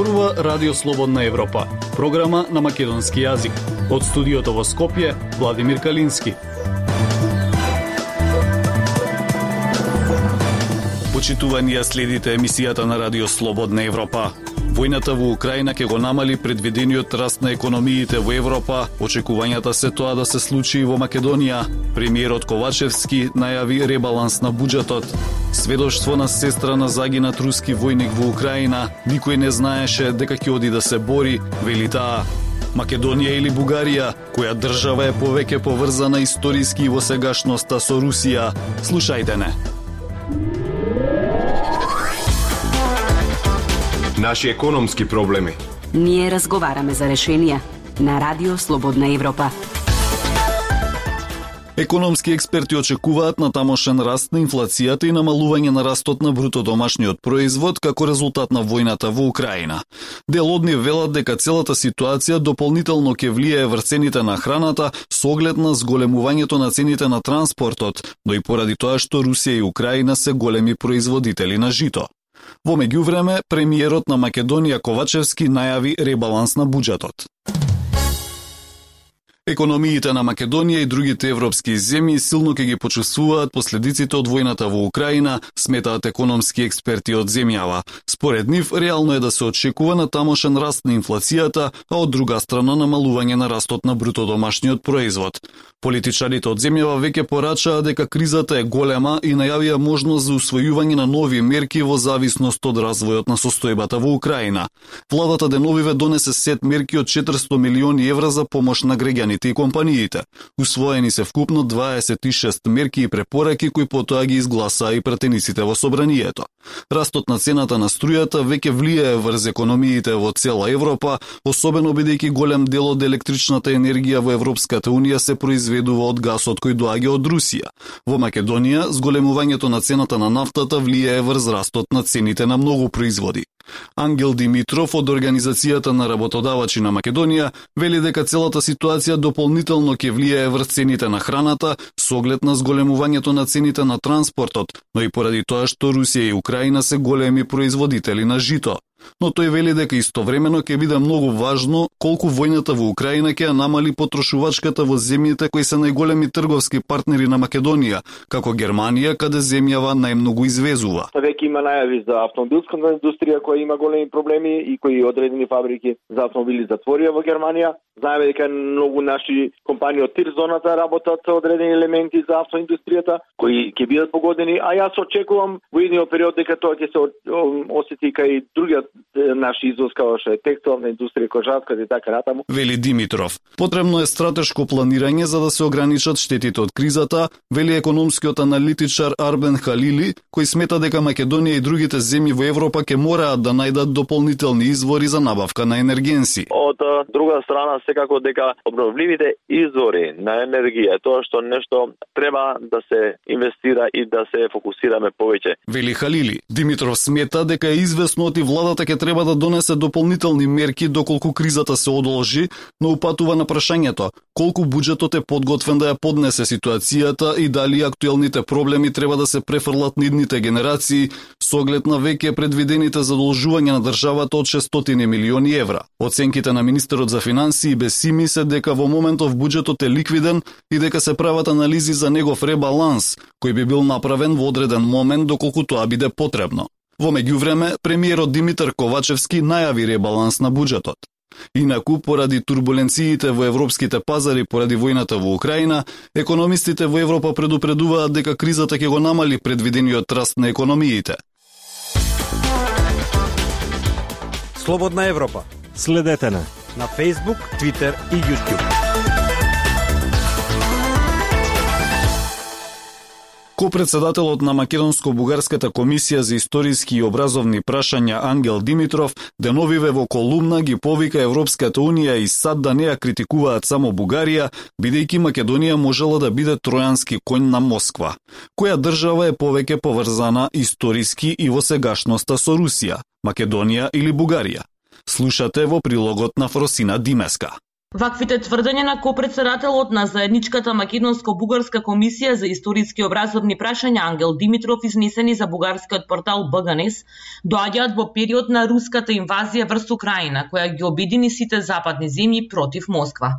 Зборува Радио Слободна Европа, програма на македонски јазик. Од студиото во Скопје, Владимир Калински. Почитувани следите емисијата на Радио Слободна Европа. Војната во Украина ќе го намали предвидениот раст на економиите во Европа, очекувањата се тоа да се случи и во Македонија. Премиерот Ковачевски најави ребаланс на буџетот. Сведоштво на сестра на загинат руски војник во Украина, никој не знаеше дека ќе оди да се бори, вели таа. Македонија или Бугарија, која држава е повеќе поврзана историски во сегашноста со Русија? Слушајте не. Наши економски проблеми. Ние разговараме за решенија на Радио Слободна Европа. Економски експерти очекуваат на тамошен раст на инфлацијата и намалување на растот на бруто домашниот производ како резултат на војната во Украина. Дел од нив велат дека целата ситуација дополнително ќе влијае врз цените на храната со оглед на зголемувањето на цените на транспортот, но и поради тоа што Русија и Украина се големи производители на жито. Во меѓувреме, премиерот на Македонија Ковачевски најави ребаланс на буџетот. Економиите на Македонија и другите европски земји силно ќе ги почувствуваат последиците од војната во Украина, сметаат економски експерти од земјава. Според нив, реално е да се очекува на тамошен раст на инфлацијата, а од друга страна намалување на растот на бруто домашниот производ. Политичарите од земјава веќе порачаа дека кризата е голема и најавија можност за усвојување на нови мерки во зависност од развојот на состојбата во Украина. Владата деновиве донесе сет мерки од 400 милиони евра за помош на граѓаните граѓаните и компаниите. Усвоени се вкупно 26 мерки и препораки кои потоа ги изгласаа и пратениците во собранието. Растот на цената на струјата веќе влијае врз економиите во цела Европа, особено бидејќи голем дел од електричната енергија во Европската Унија се произведува од гасот кој доаѓа од Русија. Во Македонија, зголемувањето на цената на нафтата влијае врз растот на цените на многу производи. Ангел Димитров од Организацијата на работодавачи на Македонија вели дека целата ситуација дополнително ќе влијае врз цените на храната со оглед на зголемувањето на цените на транспортот, но и поради тоа што Русија и Украина се големи производители на жито но тој вели дека истовремено ќе биде многу важно колку војната во Украина ќе намали потрошувачката во земјите кои се најголеми трговски партнери на Македонија, како Германија, каде земјава најмногу извезува. Веќе има најави за автомобилската индустрија која има големи проблеми и кои одредени фабрики за автомобили затворија во Германија. Знаеме дека многу наши компании од тир зоната работат со одредени елементи за автоиндустријата кои ќе бидат погодени, а јас очекувам во идниот период дека тоа ќе се осети кај другиот наши извоз како што е текстилна индустрија, кожарска и така натаму. Вели Димитров. Потребно е стратешко планирање за да се ограничат штетите од кризата, вели економскиот аналитичар Арбен Халили, кој смета дека Македонија и другите земји во Европа ќе мораат да најдат дополнителни извори за набавка на енергенси. Од друга страна, секако дека обновливите извори на енергија тоа што нешто треба да се инвестира и да се фокусираме повеќе. Вели Халили, Димитров смета дека е известно оти владата владата ќе треба да донесе дополнителни мерки доколку кризата се одолжи, но упатува на прашањето колку буџетот е подготвен да ја поднесе ситуацијата и дали актуелните проблеми треба да се префрлат на идните генерации со оглед на веќе предвидените задолжувања на државата од 600 милиони евра. Оценките на министерот за финансии Бесими се дека во моментов буџетот е ликвиден и дека се прават анализи за негов ребаланс, кој би бил направен во одреден момент доколку тоа биде потребно. Во меѓувреме, премиерот Димитар Ковачевски најави ребаланс на буџетот. Инаку, поради турбуленциите во европските пазари поради војната во Украина, економистите во Европа предупредуваат дека кризата ќе го намали предвидениот раст на економиите. Слободна Европа. Следете на на Facebook, Twitter и YouTube. Ко-председателот на Македонско-бугарската комисија за историски и образовни прашања Ангел Димитров деновиве во колумна ги повика Европската унија и САД да не ја критикуваат само Бугарија, бидејќи Македонија можела да биде тројански коњ на Москва. Која држава е повеќе поврзана историски и во сегашноста со Русија, Македонија или Бугарија? Слушате во прилогот на Фросина Димеска. Ваквите тврдења на копредседателот на заедничката македонско-бугарска комисија за историски образовни прашања Ангел Димитров изнесени за бугарскиот портал БГНС доаѓаат во период на руската инвазија врз Украина, која ги обедини сите западни земји против Москва.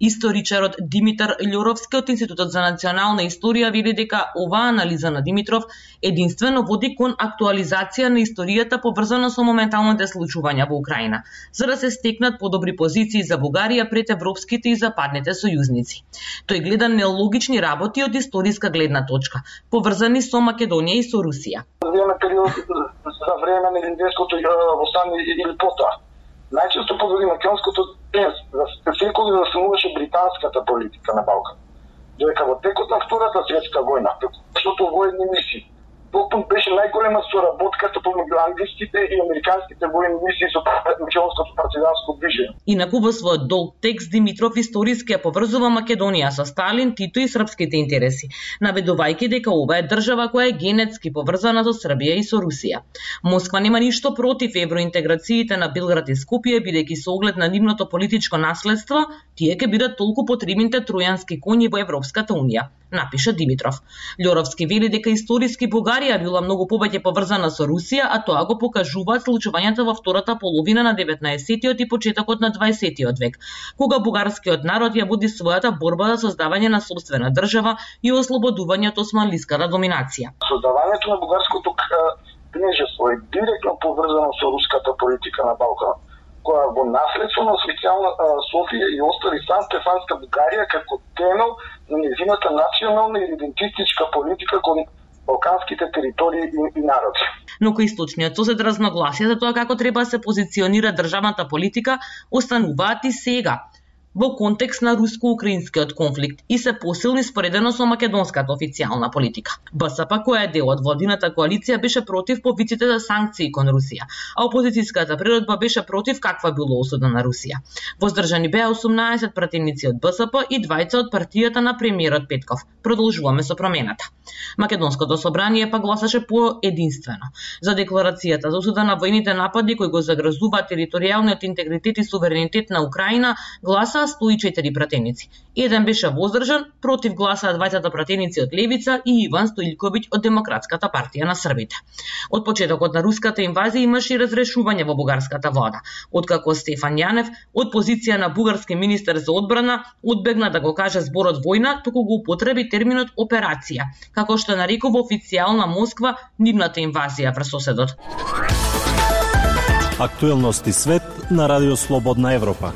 Историчарот Димитар Љоровски од Институтот за национална историја вели дека оваа анализа на Димитров единствено води кон актуализација на историјата поврзана со моменталните случувања во Украина, за да се стекнат подобри позиции за Бугарија пред европските и западните сојузници. Тој гледа нелогични работи од историска гледна точка, поврзани со Македонија и со Русија. Време период за време на индиското восстание или потоа. Најчесто подводи македонското днес, за секој да британската политика на Балкан. Додека во текот на Втората светска војна, што војни мисии, Потом беше најголема соработката помеѓу англиските и американските воени мисии со македонското партизанско движење. Инаку во својот долг текст Димитров историски ја поврзува Македонија со Сталин, Тито и српските интереси, наведувајќи дека ова е држава која е генетски поврзана со Србија и со Русија. Москва нема ништо против евроинтеграциите на Белград и Скопје, бидејќи со оглед на нивното политичко наследство, тие ќе бидат толку потребните тројански коњи во Европската унија, напиша Димитров. Лјоровски вели дека историски Бугарија била многу повеќе поврзана со Русија, а тоа го покажуваат случувањата во втората половина на 19-тиот и почетокот на 20-тиот век, кога бугарскиот народ ја буди својата борба за создавање на собствена држава и ослободување од османлиската доминација. Создавањето на бугарското кнежество е директно поврзано со руската политика на Балканот која во наследство на официјална Софија и остави Сан Стефанска Бугарија како темел на незината национална и идентистичка политика кон балканските територии и, и народи. Но кој источниот сосед разногласија за тоа како треба да се позиционира државната политика остануваат и сега во контекст на руско-украинскиот конфликт и се посилни споредено со македонската официјална политика. БСП, која е дел од владината коалиција, беше против повиците за санкции кон Русија, а опозицијската природба беше против каква било осуда на Русија. Воздржани беа 18 пратеници од БСП и двајца од партијата на премиерот Петков. Продолжуваме со промената. Македонското собрание па гласаше по единствено за декларацијата за осуда на војните напади кои го загрозуваат територијалниот интегритет и суверенитет на Украина, гласа 104 пратеници. Еден беше воздржан, против гласа двајцата пратеници од Левица и Иван Стоилковиќ од Демократската партија на Србите. Од почетокот на руската инвазија имаше и разрешување во бугарската влада, откако Стефан Јанев од позиција на бугарски министер за одбрана одбегна да го каже зборот војна, туку го употреби терминот операција, како што нарекува официјална Москва нивната инвазија врз соседот. Актуелности свет на Радио Слободна Европа.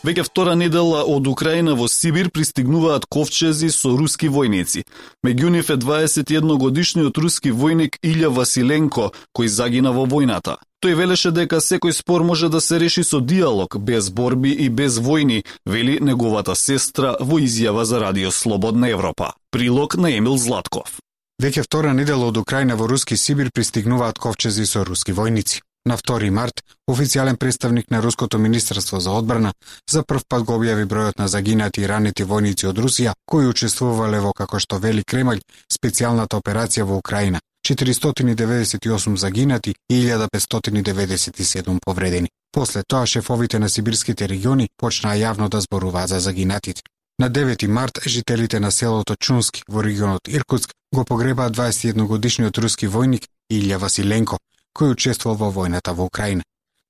Веќе втора недела од Украина во Сибир пристигнуваат ковчези со руски војници. Меѓу нив е 21 годишниот руски војник Илја Василенко, кој загина во војната. Тој велеше дека секој спор може да се реши со диалог, без борби и без војни, вели неговата сестра во изјава за Радио Слободна Европа. Прилог на Емил Златков. Веќе втора недела од Украина во руски Сибир пристигнуваат ковчези со руски војници. На 2 март, официјален представник на Руското Министерство за одбрана за прв пат го објави бројот на загинати и ранети војници од Русија кои учествувале во како што вели Кремљ специјалната операција во Украина. 498 загинати и 1597 повредени. После тоа шефовите на сибирските региони почнаа јавно да зборуваат за загинатите. На 9 март жителите на селото Чунски во регионот Иркутск го погребаа 21 годишниот руски војник Илја Василенко, кој учествувал во војната во Украина.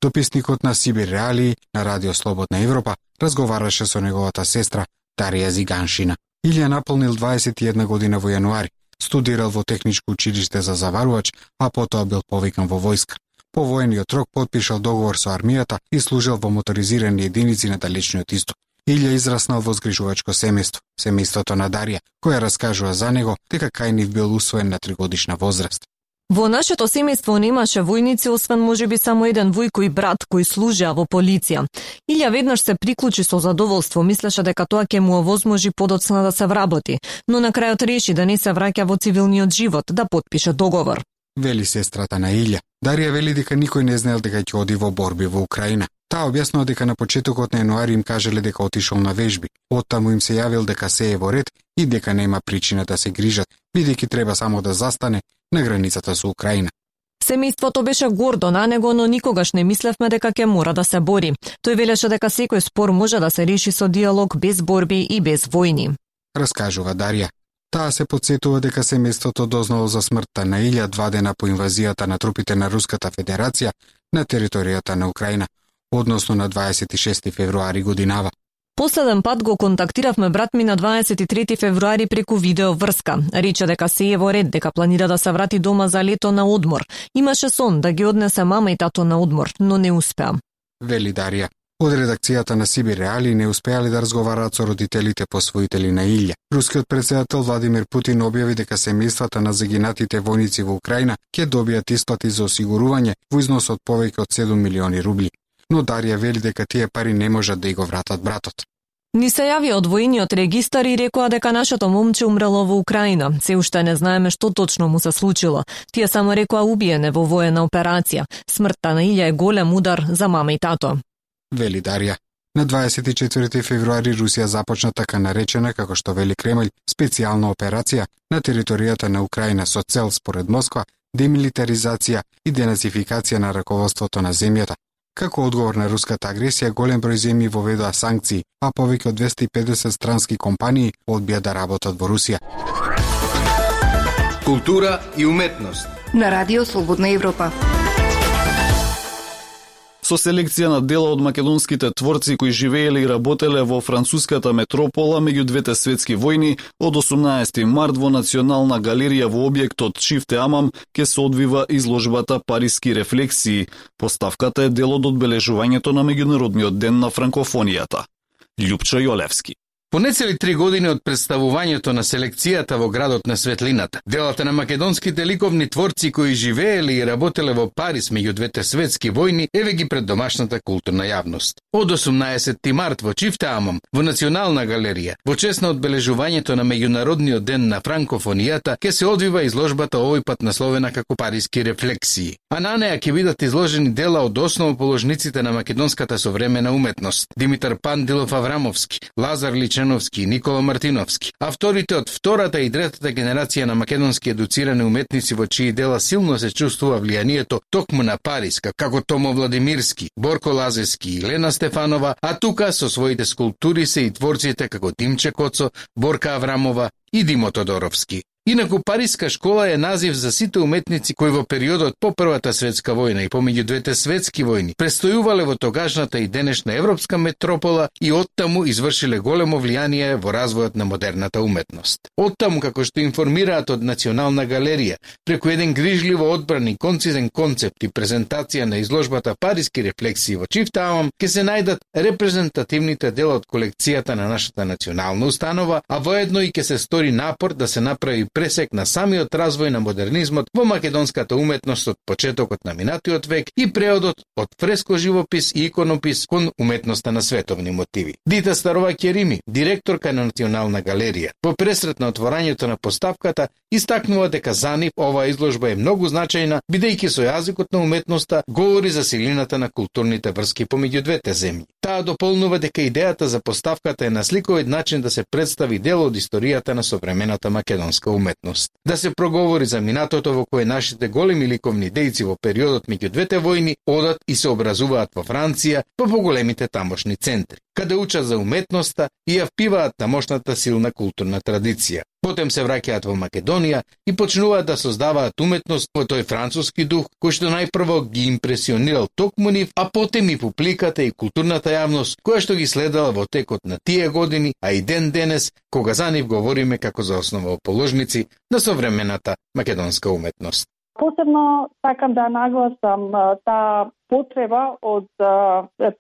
Дописникот на Сибир Реалии на Радио Слободна Европа разговараше со неговата сестра Дарија Зиганшина. Илија наполнил 21 година во јануари, студирал во техничко училиште за заварувач, а потоа бил повикан во војска. По воениот рок подпишал договор со армијата и служел во моторизирани единици на далечниот исток. Илја израснал во згрижувачко семејство, семејството на Дарија, која раскажува за него дека Кајнив бил усвоен на тригодишна возраст. Во нашето семејство немаше војници, освен можеби само еден војко и брат кој служеа во полиција. Илја веднаш се приклучи со задоволство, мислеше дека тоа ќе му овозможи подоцна да се вработи, но на крајот реши да не се враќа во цивилниот живот, да подпише договор. Вели сестрата на Илја. Дарија вели дека никој не знаел дека ќе оди во борби во Украина. Таа објаснува дека на почетокот на јануари им кажале дека отишол на вежби. Оттаму им се јавил дека се е во ред и дека нема причина да се грижат, бидејќи треба само да застане на границата со Украина. Семејството беше гордо на него, но никогаш не мислевме дека ќе мора да се бори. Тој велеше дека секој спор може да се реши со диалог без борби и без војни. Раскажува Дарија. Таа се подсетува дека семејството дознало за смртта на Илја два дена по инвазијата на трупите на Руската Федерација на територијата на Украина, односно на 26 февруари годинава. Последен пат го контактиравме брат ми на 23 февруари преку видео врска. Рече дека се е во ред, дека планира да се врати дома за лето на одмор. Имаше сон да ги однесе мама и тато на одмор, но не успеа. Вели Дарија. Од редакцијата на Сиби Реали не успеали да разговараат со родителите посвоители на Илја. Рускиот председател Владимир Путин објави дека семејствата на загинатите војници во Украина ќе добијат исплати за осигурување во износ од повеќе од 7 милиони рубли. Но Дарија вели дека тие пари не можат да и го вратат братот. Ни се јави од војниот регистар и рекоа дека нашето момче умрело во Украина. Се уште не знаеме што точно му се случило. Тие само рекоа убиене во воена операција. Смртта на Илја е голем удар за мама и тато. Вели Дарија. На 24 февруари Русија започна така наречена, како што вели Кремљ, специјална операција на територијата на Украина со цел, според Москва, демилитаризација и денацификација на раководството на земјата, Како одговор на руската агресија, голем број земји воведоа санкции, а повеќе од 250 странски компании одбија да работат во Русија. Култура и уметност. На Радио Слободна Европа со селекција на дела од македонските творци кои живееле и работеле во француската метропола меѓу двете светски војни, од 18 март во Национална галерија во објектот Чифте Амам ке се одвива изложбата Париски рефлексии. Поставката е дел од одбележувањето на меѓународниот ден на франкофонијата. Лјупчо Јолевски По нецели три години од представувањето на селекцијата во градот на светлината, делата на македонските ликовни творци кои живееле и работеле во Парис меѓу двете светски војни, еве ги пред домашната културна јавност. Од 18 март во Чифтаамом, во Национална галерија, во чест на одбележувањето на меѓународниот ден на франкофонијата, ке се одвива изложбата овој пат насловена како Париски рефлексии. А на неа ќе бидат изложени дела од основоположниците на македонската современа уметност: Димитар Пандилов Аврамовски, Лазар Лич Ченовски и Никола Мартиновски. Авторите од втората и третата генерација на македонски едуцирани уметници во чии дела силно се чувствува влијанието токму на Париска, како Томо Владимирски, Борко Лазески и Лена Стефанова, а тука со своите скулптури се и творците како Тимче Коцо, Борка Аврамова Иди Мотодоровски. Тодоровски. Инаку Париска школа е назив за сите уметници кои во периодот по Првата светска војна и помеѓу двете светски војни престојувале во тогашната и денешна европска метропола и оттаму извршиле големо влијание во развојот на модерната уметност. Оттаму, како што информираат од Национална галерија, преку еден грижливо одбран и концизен концепт и презентација на изложбата Париски рефлексии во Чифтаум, ќе се најдат репрезентативните дела од колекцијата на нашата национална установа, а воедно и ќе се стори напор да се направи пресек на самиот развој на модернизмот во македонската уметност од почетокот на минатиот век и преодот од фреско живопис и иконопис кон уметноста на световни мотиви. Дита Старова Керими, директорка на Национална галерија, во пресрет на отворањето на поставката, истакнува дека за нив оваа изложба е многу значајна, бидејќи со јазикот на уметноста говори за силината на културните врски помеѓу двете земји. Таа дополнува дека идејата за поставката е на сликовит начин да се представи дел од историјата на современата македонска уметност. Да се проговори за минатото во кое нашите големи ликовни дејци во периодот меѓу двете војни одат и се образуваат во Франција, па во поголемите тамошни центри, каде учат за уметноста и ја впиваат тамошната силна културна традиција. Потем се враќаат во Македонија и почнуваат да создаваат уметност во тој француски дух кој што најпрво ги импресионирал токму нив, а потем и публиката и културната јавност која што ги следала во текот на тие години, а и ден денес кога за нив говориме како за основоположници на современата македонска уметност. Посебно сакам да нагласам таа потреба од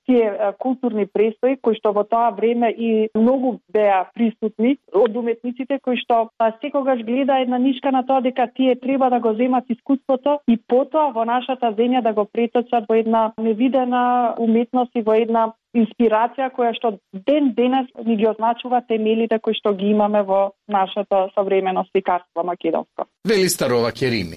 тие културни престои кои што во тоа време и многу беа присутни од уметниците кои што па секогаш гледа една нишка на тоа дека тие треба да го земат искуството и потоа во нашата земја да го преточат во една невидена уметност и во една инспирација која што ден денес ни ги означува темелите кои што ги имаме во нашето современо сликарство македонско. Вели Старова Керими.